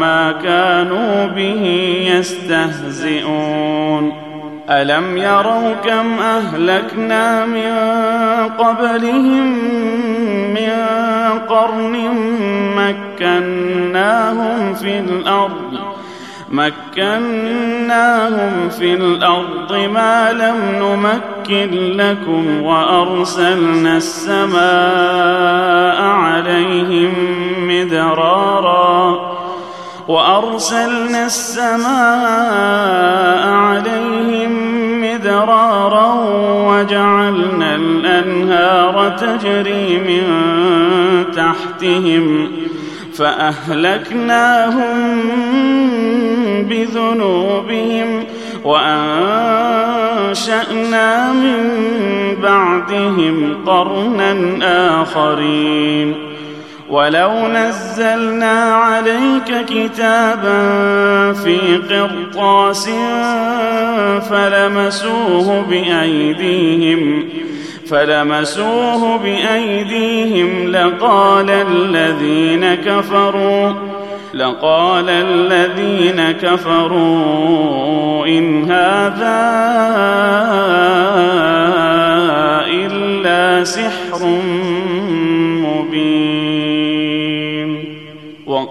ما كانوا به يستهزئون. ألم يروا كم أهلكنا من قبلهم من قرن مكناهم في الأرض مكناهم في الأرض ما لم نمكن لكم وأرسلنا السماء عليهم مدرارا. وأرسلنا السماء عليهم مدرارا وجعلنا الأنهار تجري من تحتهم فأهلكناهم بذنوبهم وأنشأنا من بعدهم قرنا آخرين ولو نزلنا عليك كتابا في قرطاس فلمسوه بايديهم فلمسوه بايديهم لقال الذين كفروا لقال الذين كفروا ان هذا الا سحر مبين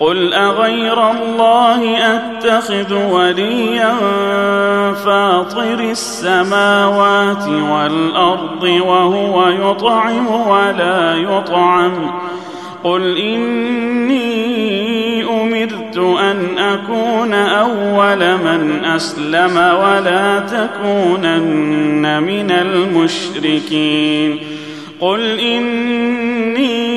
قل اغير الله اتخذ وليا فاطر السماوات والارض وهو يطعم ولا يطعم قل اني امرت ان اكون اول من اسلم ولا تكونن من المشركين قل إني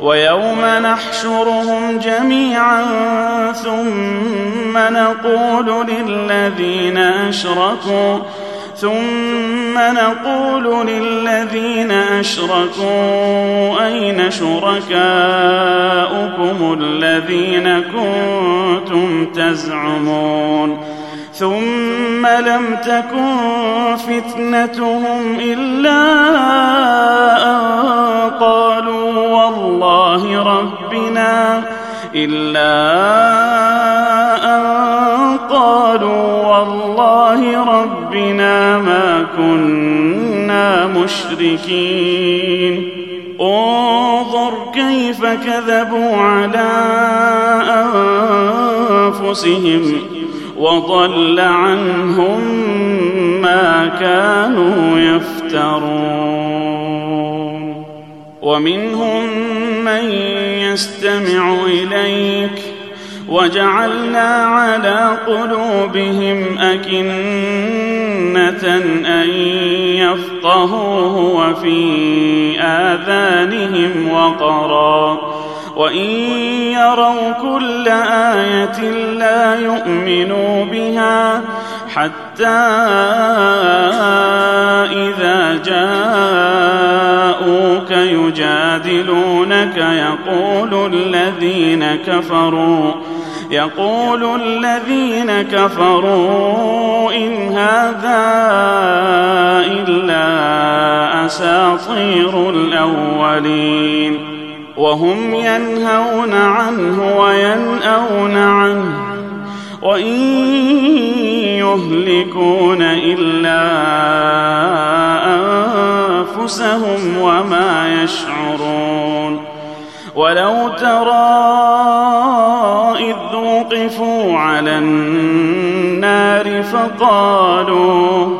ويوم نحشرهم جميعا ثم نقول للذين أشركوا ثم نقول للذين أشركوا أين شركاؤكم الذين كنتم تزعمون ثم لم تكن فتنتهم إلا أن قالوا والله ربنا إلا أن قالوا والله ربنا ما كنا مشركين. انظر كيف كذبوا على أنفسهم. وضل عنهم ما كانوا يفترون. ومنهم من يستمع إليك. وجعلنا على قلوبهم أكنة أن يفقهوه وفي آذانهم وقرا. وإن يروا كل آية لا يؤمنوا بها حتى إذا جاءوك يجادلونك يقول الذين كفروا يقول الذين كفروا إن هذا إلا أساطير الأولين. وهم ينهون عنه وينأون عنه وإن يهلكون إلا أنفسهم وما يشعرون ولو ترى إذ وقفوا على النار فقالوا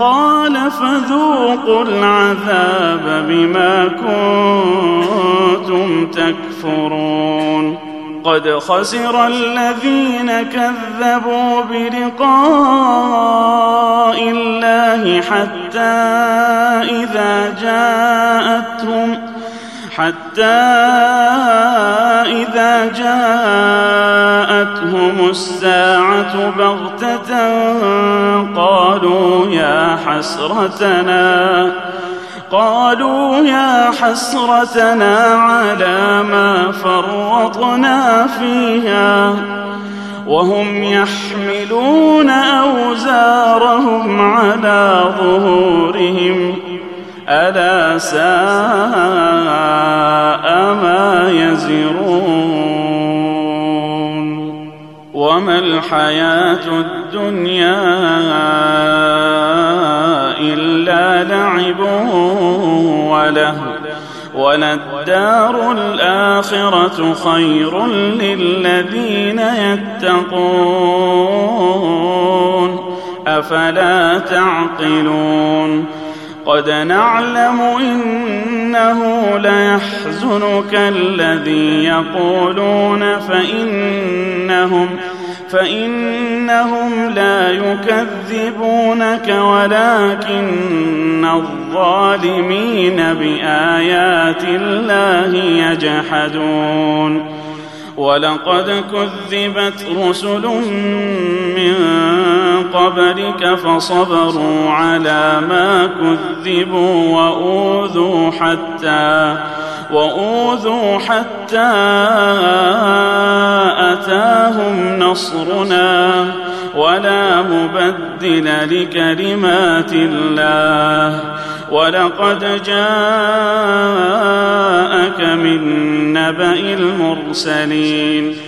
قال فذوقوا العذاب بما كنتم تكفرون. قد خسر الذين كذبوا بلقاء الله حتى إذا جاءتهم حتى إذا جاءتهم الساعة بغتة قالوا يا حسرتنا قالوا يا حسرتنا على ما فرطنا فيها وهم يحملون أوزارهم على ظهورهم. ألا ساء ما يزرون وما الحياة الدنيا إلا لعب وله وللدار الآخرة خير للذين يتقون أفلا تعقلون قد نعلم إنه ليحزنك الذي يقولون فإنهم فإنهم لا يكذبونك ولكن الظالمين بآيات الله يجحدون. ولقد كذبت رسل من قبلك فصبروا على ما كذبوا وأوذوا حتى وأوذوا حتى أتاهم نصرنا ولا مبدل لكلمات الله. ولقد جاءك من نبأ المرسلين.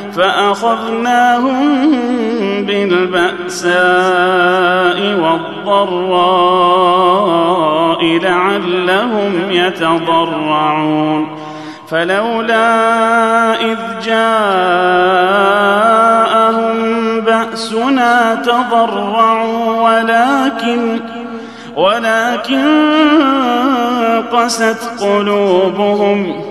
فأخذناهم بالبأساء والضراء لعلهم يتضرعون. فلولا إذ جاءهم بأسنا تضرعوا ولكن ولكن قست قلوبهم.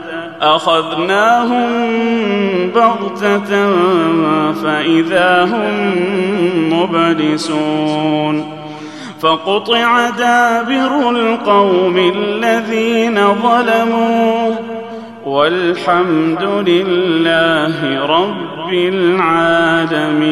أخذناهم بغتة فإذا هم مبلسون فقطع دابر القوم الذين ظلموا والحمد لله رب العالمين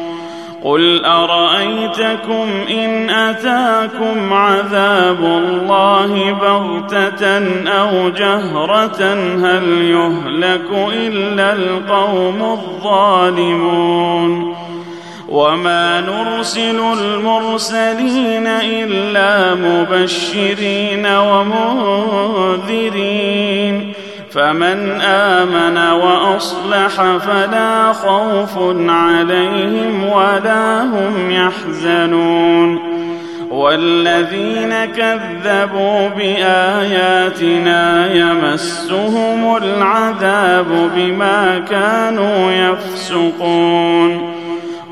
قل أرأيتكم إن أتاكم عذاب الله بغتة أو جهرة هل يهلك إلا القوم الظالمون وما نرسل المرسلين إلا مبشرين ومنذرين فمن آمن وأصلح فلا خوف عليهم ولا هم يحزنون. والذين كذبوا باياتنا يمسهم العذاب بما كانوا يفسقون.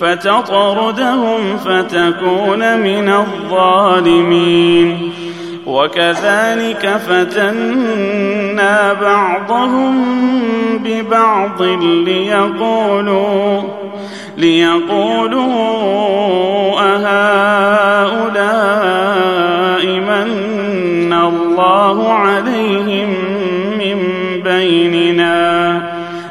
فتطردهم فتكون من الظالمين. وكذلك فتنا بعضهم ببعض ليقولوا ليقولوا أهؤلاء من الله عليهم من بيننا؟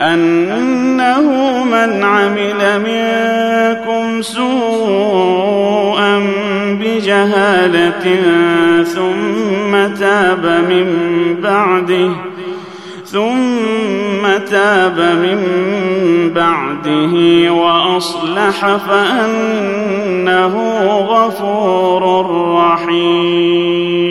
أنه من عمل منكم سوءا بجهالة ثم تاب من بعده ثم تاب من بعده وأصلح فأنه غفور رحيم.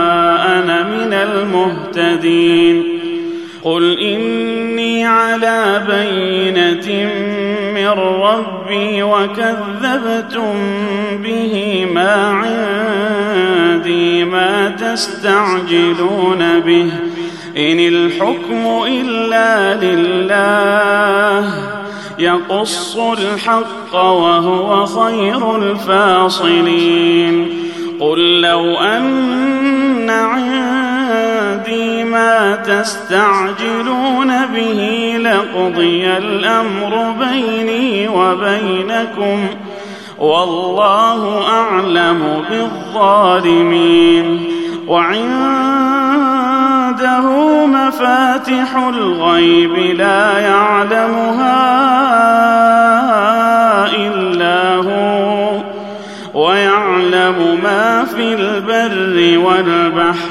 المهتدين. قل اني على بينه من ربي وكذبتم به ما عندي ما تستعجلون به ان الحكم الا لله يقص الحق وهو خير الفاصلين. قل لو ان عندي ما تستعجلون به لقضي الأمر بيني وبينكم والله أعلم بالظالمين. وعنده مفاتح الغيب لا يعلمها إلا هو ويعلم ما في البر والبحر.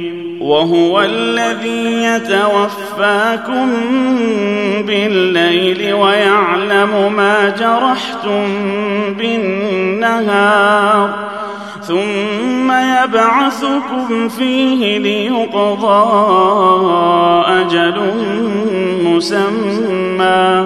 وهو الذي يتوفاكم بالليل ويعلم ما جرحتم بالنهار ثم يبعثكم فيه ليقضى أجل مسمى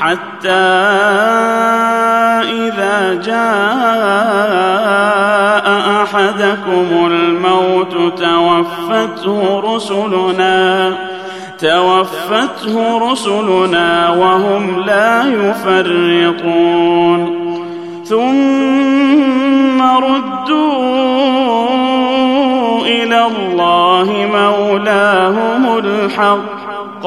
حتى إذا جاء أحدكم الموت توفته رسلنا توفته رسلنا وهم لا يفرطون. ثم ردوا إلى الله مولاهم الحق.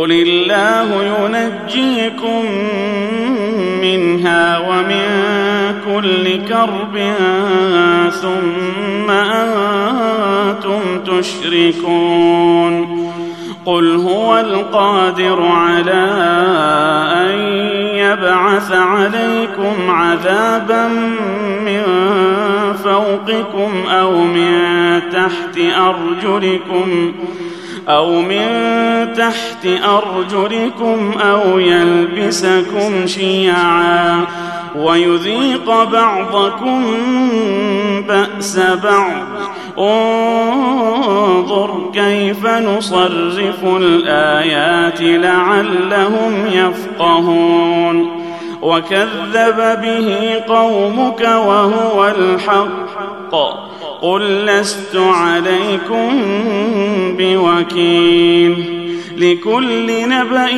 قل الله ينجيكم منها ومن كل كرب ثم أنتم تشركون قل هو القادر على ان يبعث عليكم عذابا من فوقكم أو من تحت ارجلكم أو من تحت أرجلكم أو يلبسكم شيعا ويذيق بعضكم بأس بعض. انظر كيف نصرف الآيات لعلهم يفقهون. وكذب به قومك وهو الحق. قل لست عليكم بوكيل لكل نبأ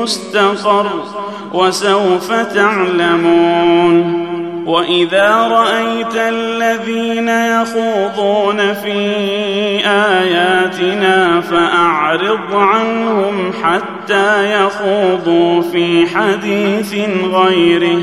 مستقر وسوف تعلمون وإذا رأيت الذين يخوضون في آياتنا فأعرض عنهم حتى يخوضوا في حديث غيره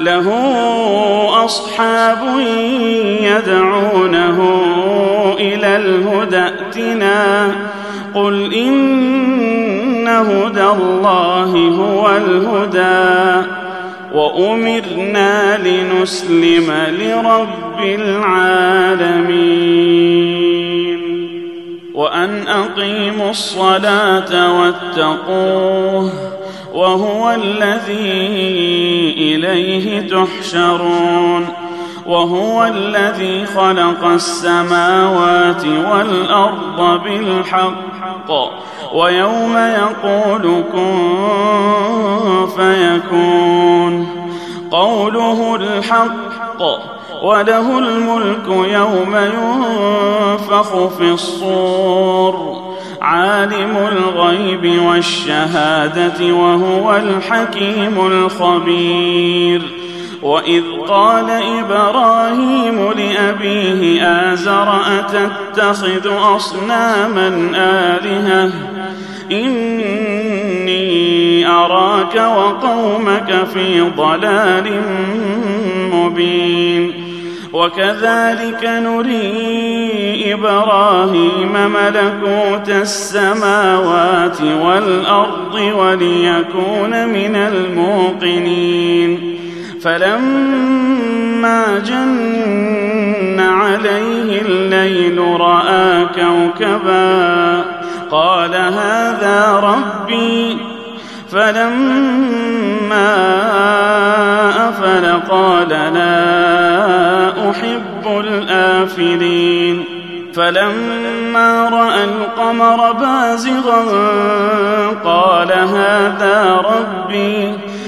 له أصحاب يدعونه إلى الهدى ائتنا. قل إن هدى الله هو الهدى. وأمرنا لنسلم لرب العالمين. وأن أقيموا الصلاة واتقوه. وهو الذي إليه تحشرون وهو الذي خلق السماوات والأرض بالحق ويوم يقول كن فيكون قوله الحق وله الملك يوم ينفخ في الصور عالم الغيب والشهادة وهو الحكيم الخبير. وإذ قال إبراهيم لأبيه آزر أتتخذ أصناما آلهة؟ إني أراك وقومك في ضلال مبين. وكذلك نري إبراهيم ملكوت السماوات والأرض وليكون من الموقنين. فلما جن عليه الليل رأى كوكبا قال هذا ربي فلما أفل قال لا أحب الآفلين. فلما رأى القمر بازغا قال هذا ربي.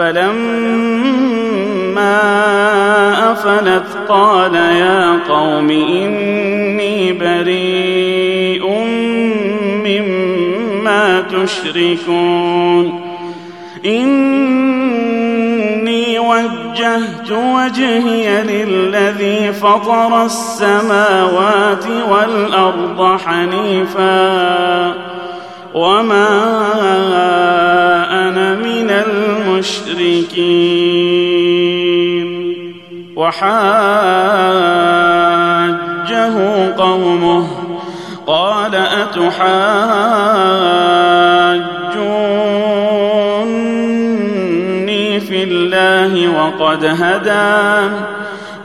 فلما أفلت قال يا قوم إني بريء مما تشركون. إني وجهت وجهي للذي فطر السماوات والأرض حنيفاً. وما أنا من المشركين وحاجه قومه قال أتحاجوني في الله وقد هدان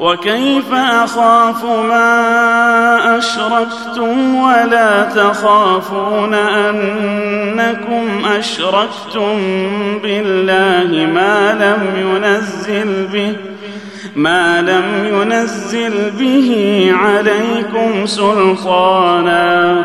وكيف أخاف ما أشركتم ولا تخافون أنكم أشركتم بالله ما لم ينزل به ما لم ينزل به عليكم سلطانا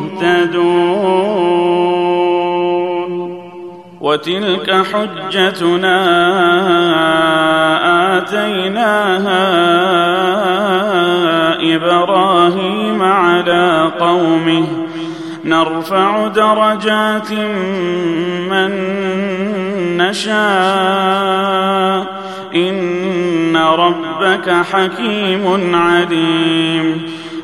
وتلك حجتنا آتيناها إبراهيم على قومه. نرفع درجات من نشاء. إن ربك حكيم عليم.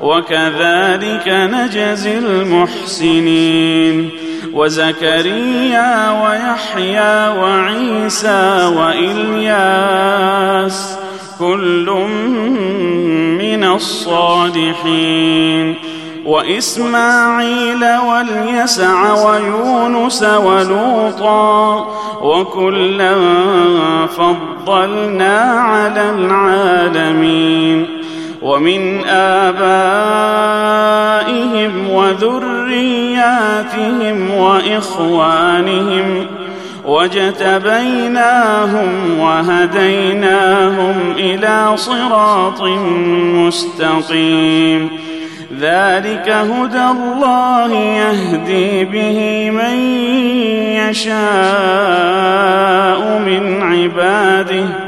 وكذلك نجزي المحسنين. وزكريا ويحيى وعيسى وإلياس كل من الصالحين. وإسماعيل واليسع ويونس ولوطا وكلا فضلنا على العالمين. ومن آبائهم وذرياتهم وإخوانهم واجتبيناهم وهديناهم إلى صراط مستقيم. ذلك هدى الله يهدي به من يشاء من عباده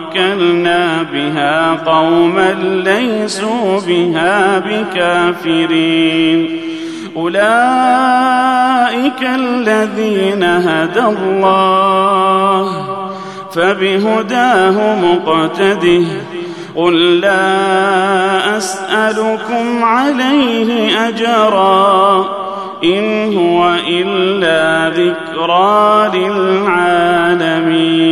وكلنا بها قوما ليسوا بها بكافرين أولئك الذين هدى الله فبهداه مقتده قل لا أسألكم عليه أجرا إن هو إلا ذكرى للعالمين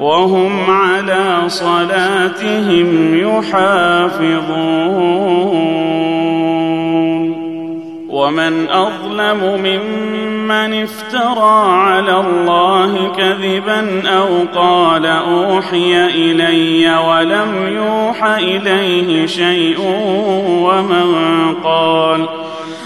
وهم على صلاتهم يحافظون. ومن أظلم ممن افترى على الله كذبا أو قال أوحي إلي ولم يوح إليه شيء ومن قال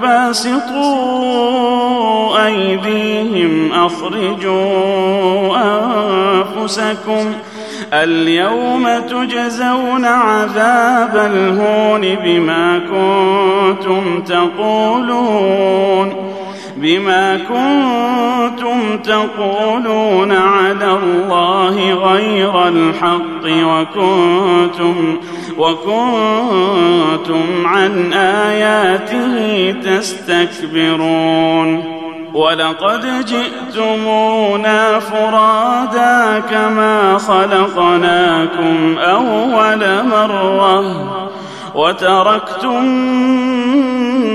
باسطوا أيديهم أخرجوا أنفسكم اليوم تجزون عذاب الهون بما كنتم تقولون بما كنتم تقولون على الله غير الحق وكنتم وكنتم عن آياته تستكبرون. ولقد جئتمونا فرادا كما خلقناكم أول مرة وتركتم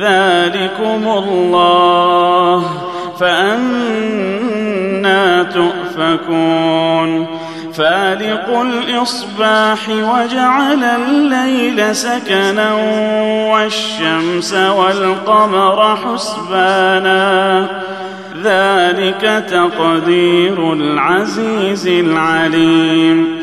ذلكم الله فأنا تؤفكون. فالق الإصباح وجعل الليل سكنا والشمس والقمر حسبانا. ذلك تقدير العزيز العليم.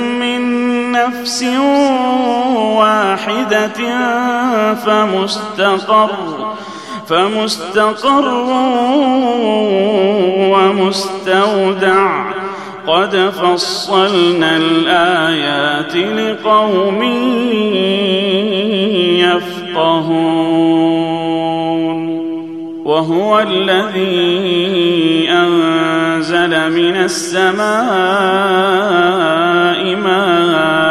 نفس واحدة فمستقر فمستقر ومستودع. قد فصلنا الآيات لقوم يفقهون. وهو الذي أنزل من السماء ماء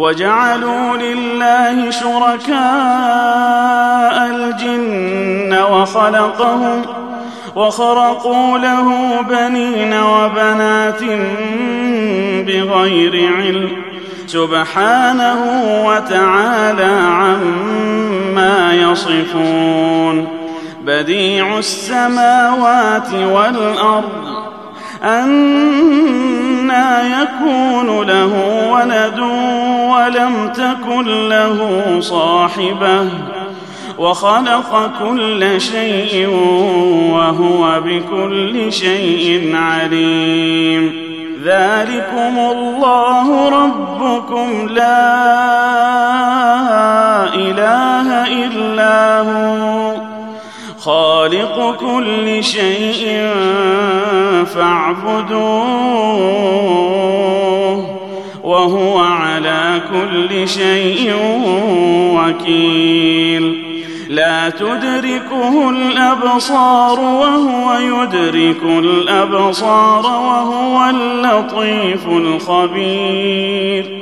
وجعلوا لله شركاء الجن وخلقهم وخرقوا له بنين وبنات بغير علم سبحانه وتعالى عما يصفون بديع السماوات والأرض يكون له ولد ولم تكن له صاحبة. وخلق كل شيء وهو بكل شيء عليم. ذلكم الله ربكم. لا إله إلا هو. خالق كل شيء فاعبدوه وهو على كل شيء وكيل. لا تدركه الأبصار وهو يدرك الأبصار وهو اللطيف الخبير.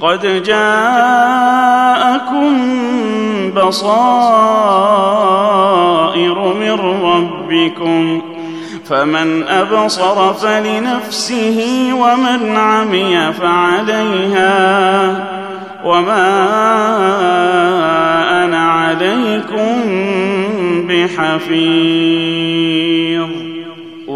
قد جاءكم بصائر من ربكم فمن أبصر فلنفسه ومن عمي فعليها وما أنا عليكم بحفيظ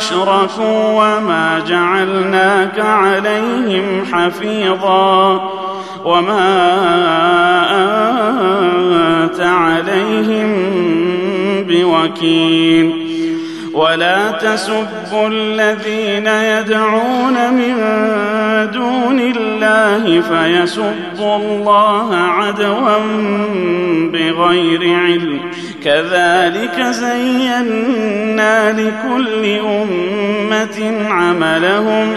أشركوا وما جعلناك عليهم حفيظا وما أنت عليهم بوكيل. ولا تسبوا الذين يدعون من دون الله فيسبوا الله عدوا بغير علم. كذلك زينا لكل أمة عملهم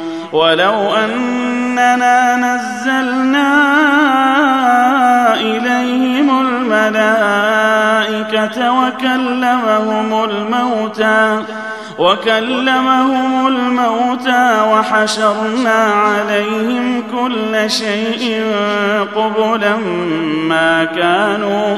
ولو أننا نزلنا إليهم الملائكة وكلمهم الموتى وكلمهم الموتى وحشرنا عليهم كل شيء قبلا ما كانوا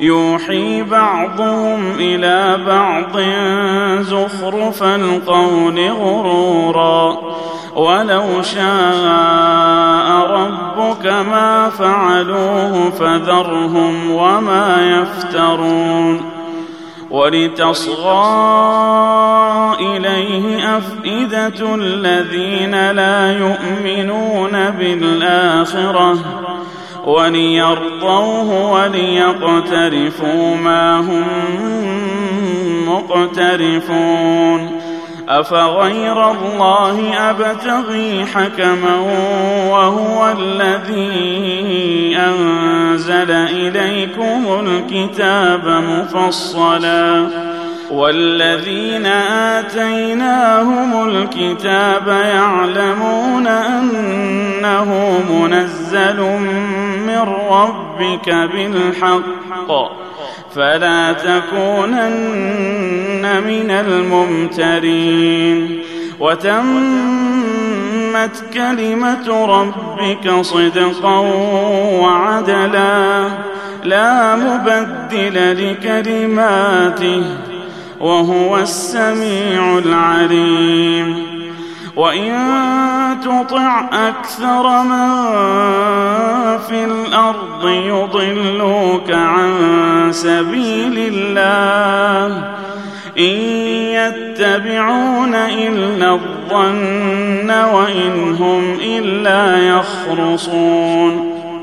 يوحي بعضهم إلى بعض زخرف القول غرورا. ولو شاء ربك ما فعلوه فذرهم وما يفترون. ولتصغى إليه أفئدة الذين لا يؤمنون بالآخرة. وليرضوه وليقترفوا ما هم مقترفون أفغير الله أبتغي حكما وهو الذي أنزل إليكم الكتاب مفصلا والذين آتيناهم الكتاب يعلمون أنه منزل من ربك بالحق. فلا تكونن من الممترين. وتمت كلمة ربك صدقا وعدلا. لا مبدل لكلماته. وهو السميع العليم. وإن تطع أكثر من في الأرض يضلوك عن سبيل الله. إن يتبعون إلا الظن وإن هم إلا يخرصون.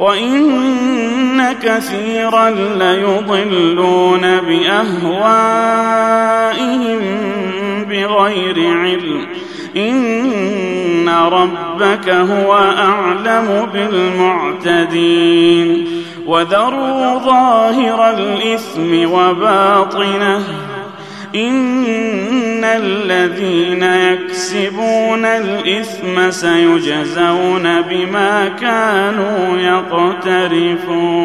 وان كثيرا ليضلون باهوائهم بغير علم ان ربك هو اعلم بالمعتدين وذروا ظاهر الاثم وباطنه ان الذين يكسبون الاثم سيجزون بما كانوا يقترفون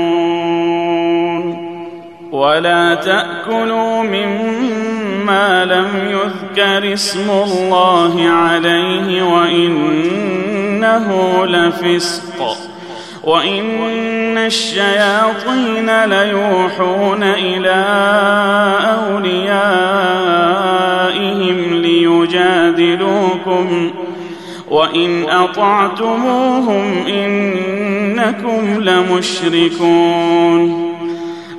ولا تاكلوا مما لم يذكر اسم الله عليه وانه لفسق وان الشياطين ليوحون إلى وان اطعتموهم انكم لمشركون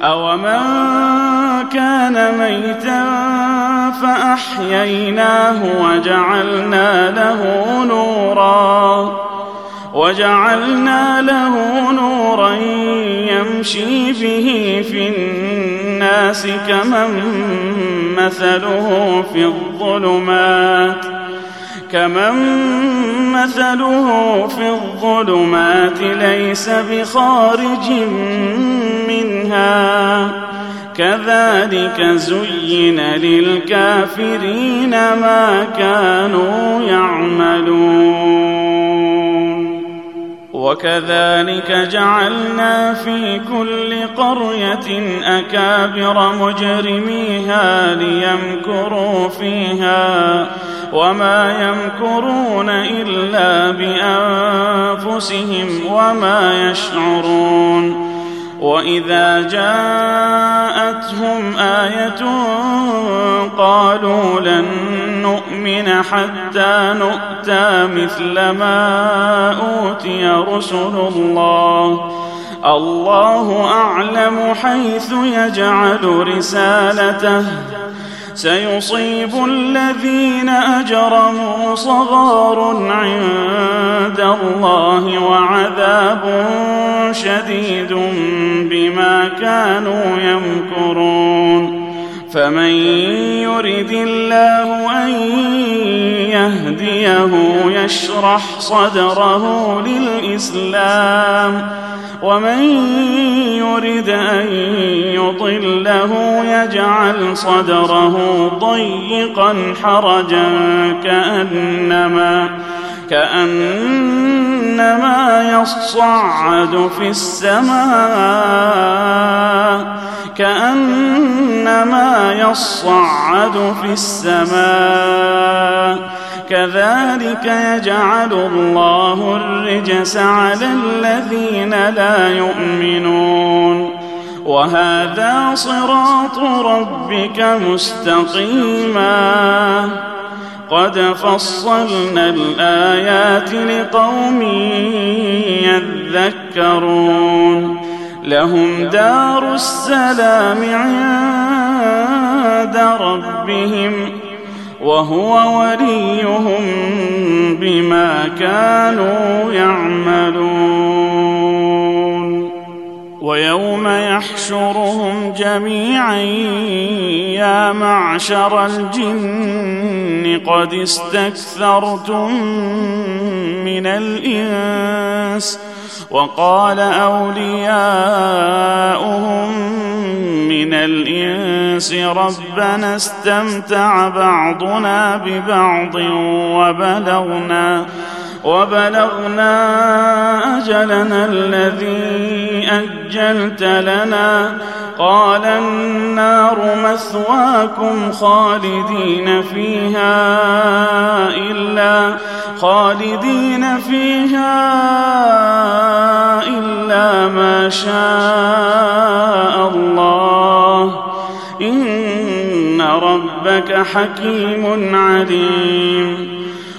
اومن كان ميتا فاحييناه وجعلنا له نورا وجعلنا له نورا يمشي به في الناس كمن مثله في الظلمات كمن مثله في الظلمات ليس بخارج منها. كذلك زين للكافرين ما كانوا يعملون. وكذلك جعلنا في كل قرية أكابر مجرميها ليمكروا فيها. وما يمكرون إلا بأنفسهم وما يشعرون وإذا جاءتهم آية قالوا لن نؤمن حتى نؤتى مثل ما أوتي رسل الله. الله أعلم حيث يجعل رسالته. سيصيب الذين أجرموا صغار عند الله وعذاب شديد بما كانوا يمكرون. فمن يرد الله أن يهديه يشرح صدره للإسلام ومن يرد أن يضله يجعل صدره ضيقا حرجا كأنما كأنما يصعد في السماء كأنما يصعد في السماء. كذلك يجعل الله الرجس على الذين لا يؤمنون. وهذا صراط ربك مستقيما. قد فصلنا الآيات لقوم يذكرون. لهم دار السلام عند ربهم. وهو وليهم بما كانوا يعملون. ويوم يحشرهم جميعا يا معشر الجن قد استكثرتم من الإنس وقال أولياؤهم من الإنس ربنا استمتع بعضنا ببعض وبلغنا وبلغنا أجلنا الذي أجلت لنا. قال النار مثواكم خالدين فيها إلا خالدين فيها إلا ما شاء الله. إن ربك حكيم عليم.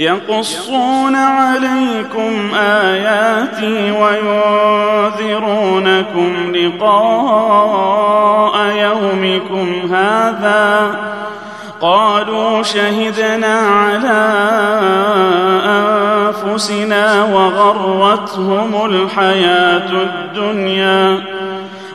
يقصون عليكم آياتي وينذرونكم لقاء يومكم هذا قالوا شهدنا على أنفسنا وغرتهم الحياة الدنيا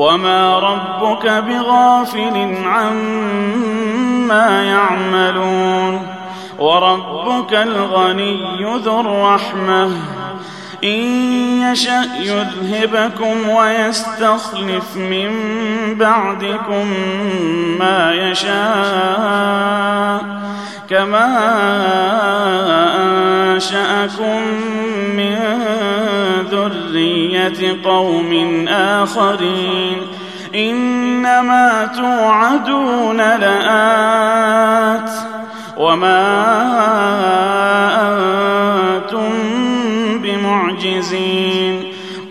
وما ربك بغافل عما يعملون وربك الغني ذو الرحمه ان يشا يذهبكم ويستخلف من بعدكم ما يشاء كما أنشأكم من ذرية قوم آخرين إنما توعدون لآت وما أنتم بمعجزين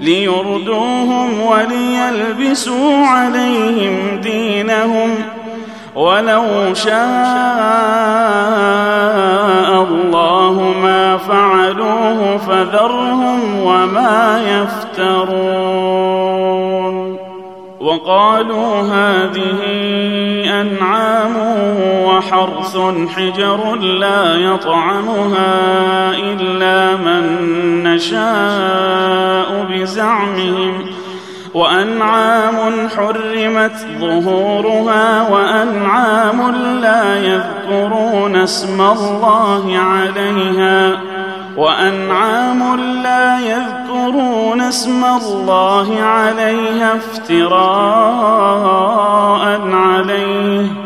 ليردوهم وليلبسوا عليهم دينهم ولو شاء الله ما فعلوه فذرهم وما يفترون. وقالوا هذه وحرث حجر لا يطعمها إلا من نشاء بزعمهم وأنعام حرمت ظهورها وأنعام لا يذكرون اسم الله عليها وأنعام لا يذكرون اسم الله عليها افتراء عليه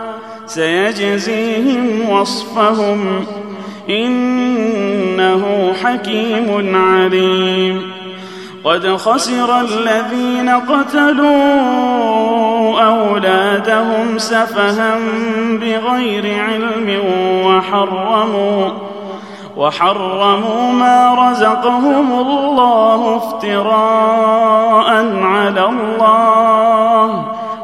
سيجزيهم وصفهم إنه حكيم عليم. قد خسر الذين قتلوا أولادهم سفها بغير علم وحرموا وحرموا ما رزقهم الله افتراء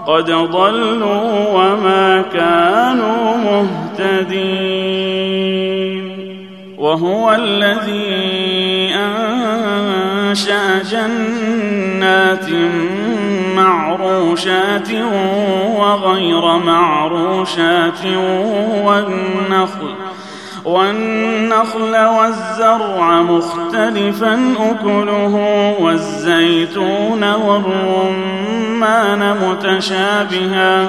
قد ضلوا وما كانوا مهتدين. وهو الذي أنشأ جنات معروشات وغير معروشات والنخل والنخل والزرع مختلفا أكله والزيتون والرمان متشابها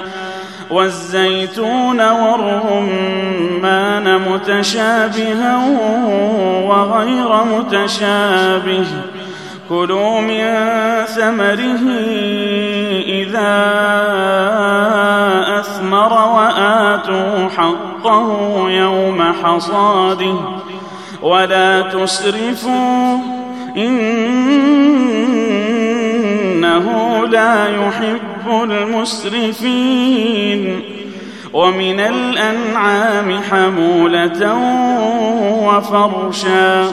والزيتون والرمان متشابها وغير متشابه. كلوا من ثمره إذا أثمر وآتوا حقه يوم حصاده ولا تسرفوا إنه لا يحب المسرفين ومن الأنعام حمولة وفرشا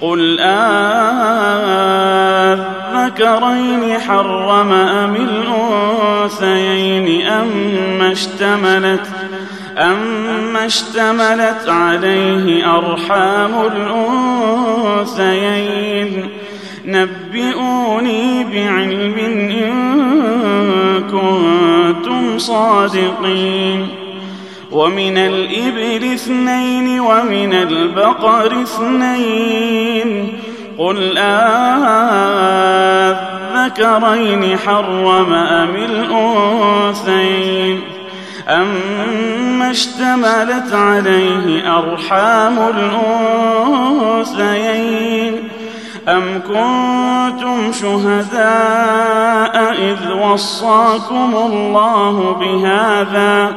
قل أذكرين حرم أم الأنثيين أما اشتملت أما اشتملت عليه أرحام الأنثيين نبئوني بعلم إن كنتم صادقين ومن الإبل اثنين ومن البقر اثنين قل أذكرين حرم أم الأنثيين أما اشتملت عليه أرحام الأنثيين أم كنتم شهداء إذ وصاكم الله بهذا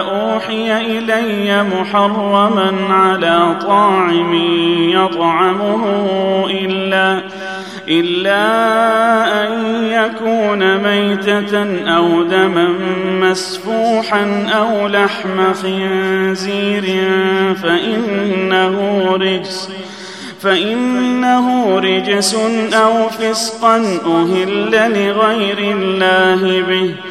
إلي محرما على طاعم يطعمه إلا إلا أن يكون ميتة أو دما مسفوحا أو لحم خنزير فإنه رجس فإنه رجس أو فسقا أهل لغير الله به.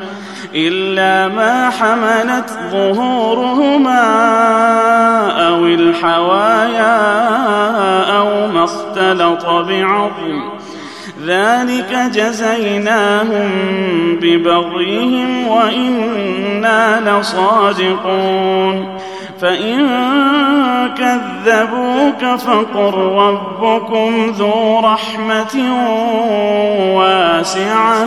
إلا ما حملت ظهورهما أو الحوايا أو ما اختلط بعظم. ذلك جزيناهم ببغيهم وإنا لصادقون. فإن كذبوك فقل ربكم ذو رحمة واسعة.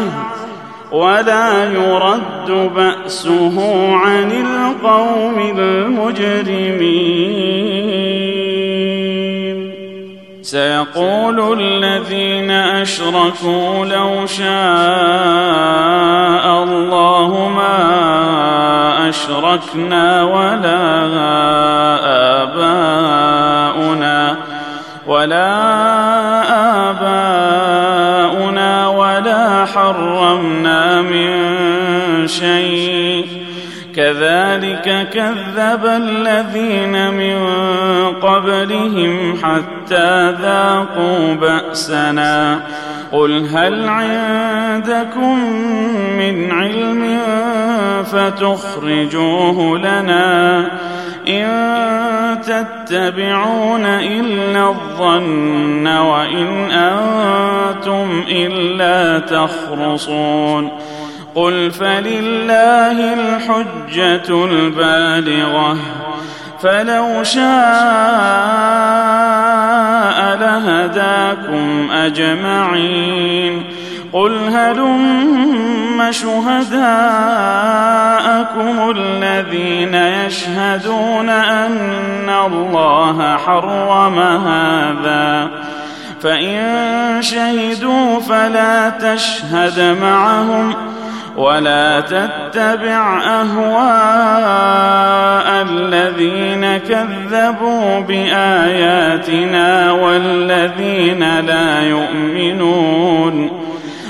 ولا يرد بأسه عن القوم المجرمين. سيقول الذين أشركوا لو شاء الله ما أشركنا ولا آباؤنا ولا آباؤنا حرمنا من شيء. كذلك كذب الذين من قبلهم حتى ذاقوا بأسنا. قل هل عندكم من علم فتخرجوه لنا؟ إن تتبعون إلا الظن وإن أنتم إلا تخرصون. قل فلله الحجة البالغة فلو شاء لهداكم أجمعين. قل هلم شهداءكم الذين يشهدون أن الله حرم هذا فإن شهدوا فلا تشهد معهم ۖ ولا تتبع اهواء الذين كذبوا باياتنا والذين لا يؤمنون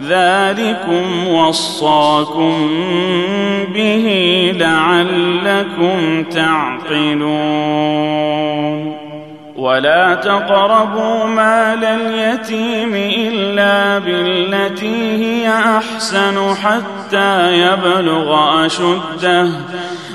ذلكم وصاكم به لعلكم تعقلون. ولا تقربوا مال اليتيم إلا بالتي هي أحسن حتى يبلغ أشده.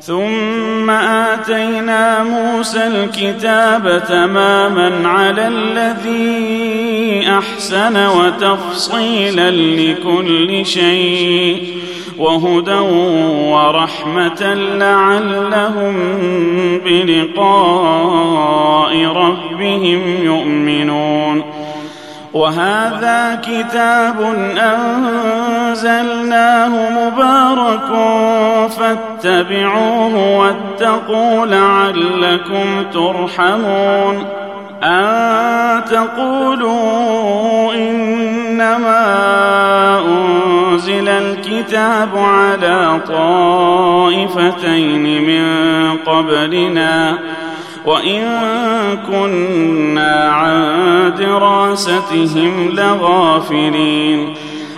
ثم آتينا موسى الكتاب تماما على الذي أحسن وتفصيلا لكل شيء وهدى ورحمة لعلهم بلقاء ربهم يؤمنون وهذا كتاب أنزلناه مبارك فاتبعوه واتقوا لعلكم ترحمون أن تقولوا إنما أنزل الكتاب على طائفتين من قبلنا وإن كنا عن دراستهم لغافلين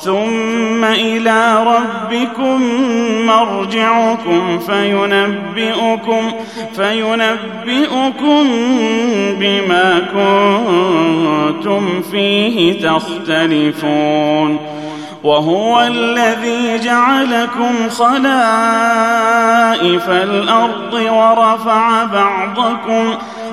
ثم إلى ربكم مرجعكم فينبئكم فينبئكم بما كنتم فيه تختلفون وهو الذي جعلكم خلائف الأرض ورفع بعضكم